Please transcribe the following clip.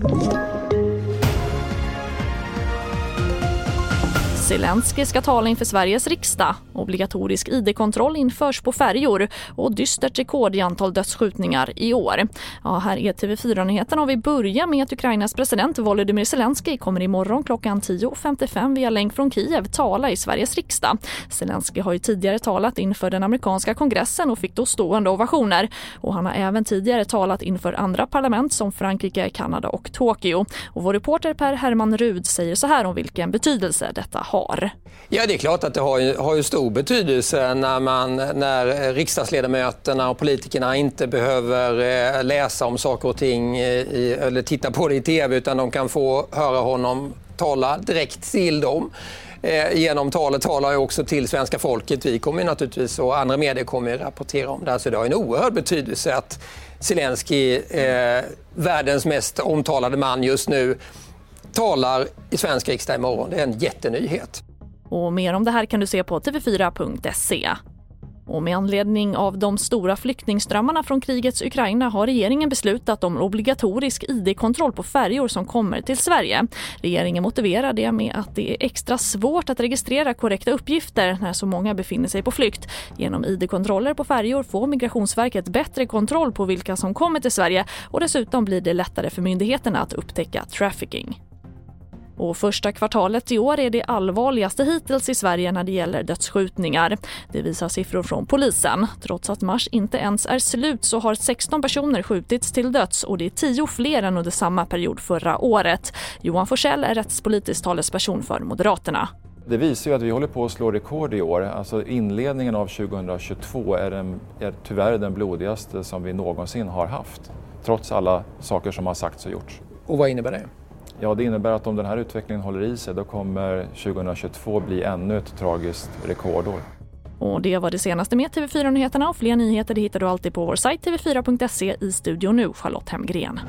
Thank you. Zelensky ska tala inför Sveriges riksdag. Obligatorisk id-kontroll införs på färjor och dystert rekord i antal dödsskjutningar i år. Ja, här är TV4-nyheterna och vi börjar med att Ukrainas president Volodymyr Zelensky kommer imorgon klockan 10.55 via länk från Kiev tala i Sveriges riksdag. Zelensky har ju tidigare talat inför den amerikanska kongressen och fick då stående ovationer. Och han har även tidigare talat inför andra parlament som Frankrike, Kanada och Tokyo. Och vår reporter Per Herman Rud säger så här om vilken betydelse detta har har? Ja, det är klart att det har ju, har ju stor betydelse när, man, när riksdagsledamöterna och politikerna inte behöver eh, läsa om saker och ting i, eller titta på det i tv utan de kan få höra honom tala direkt till dem. Eh, genom talet talar jag också till svenska folket. Vi kommer naturligtvis och andra medier kommer rapportera om det här. Så det har en oerhörd betydelse att Zelensky, eh, världens mest omtalade man just nu, talar i svensk riksdag imorgon. Det är en jättenyhet. Och mer om det här kan du se på tv4.se. Och med anledning av de stora flyktingströmmarna från krigets Ukraina har regeringen beslutat om obligatorisk id-kontroll på färjor som kommer till Sverige. Regeringen motiverar det med att det är extra svårt att registrera korrekta uppgifter när så många befinner sig på flykt. Genom id-kontroller på färjor får Migrationsverket bättre kontroll på vilka som kommer till Sverige och dessutom blir det lättare för myndigheterna att upptäcka trafficking. Och första kvartalet i år är det allvarligaste hittills i Sverige när det gäller dödsskjutningar. Det visar siffror från polisen. Trots att mars inte ens är slut så har 16 personer skjutits till döds och det är 10 fler än under samma period förra året. Johan Forsell är rättspolitisk talesperson för Moderaterna. Det visar ju att vi håller på att slå rekord i år. Alltså inledningen av 2022 är, den, är tyvärr den blodigaste som vi någonsin har haft. Trots alla saker som har sagts och gjorts. Och vad innebär det? Ja, det innebär att om den här utvecklingen håller i sig då kommer 2022 bli ännu ett tragiskt rekordår. Och det var det senaste med TV4 Nyheterna och fler nyheter det hittar du alltid på vår sajt tv4.se i studion nu, Charlotte Hemgren.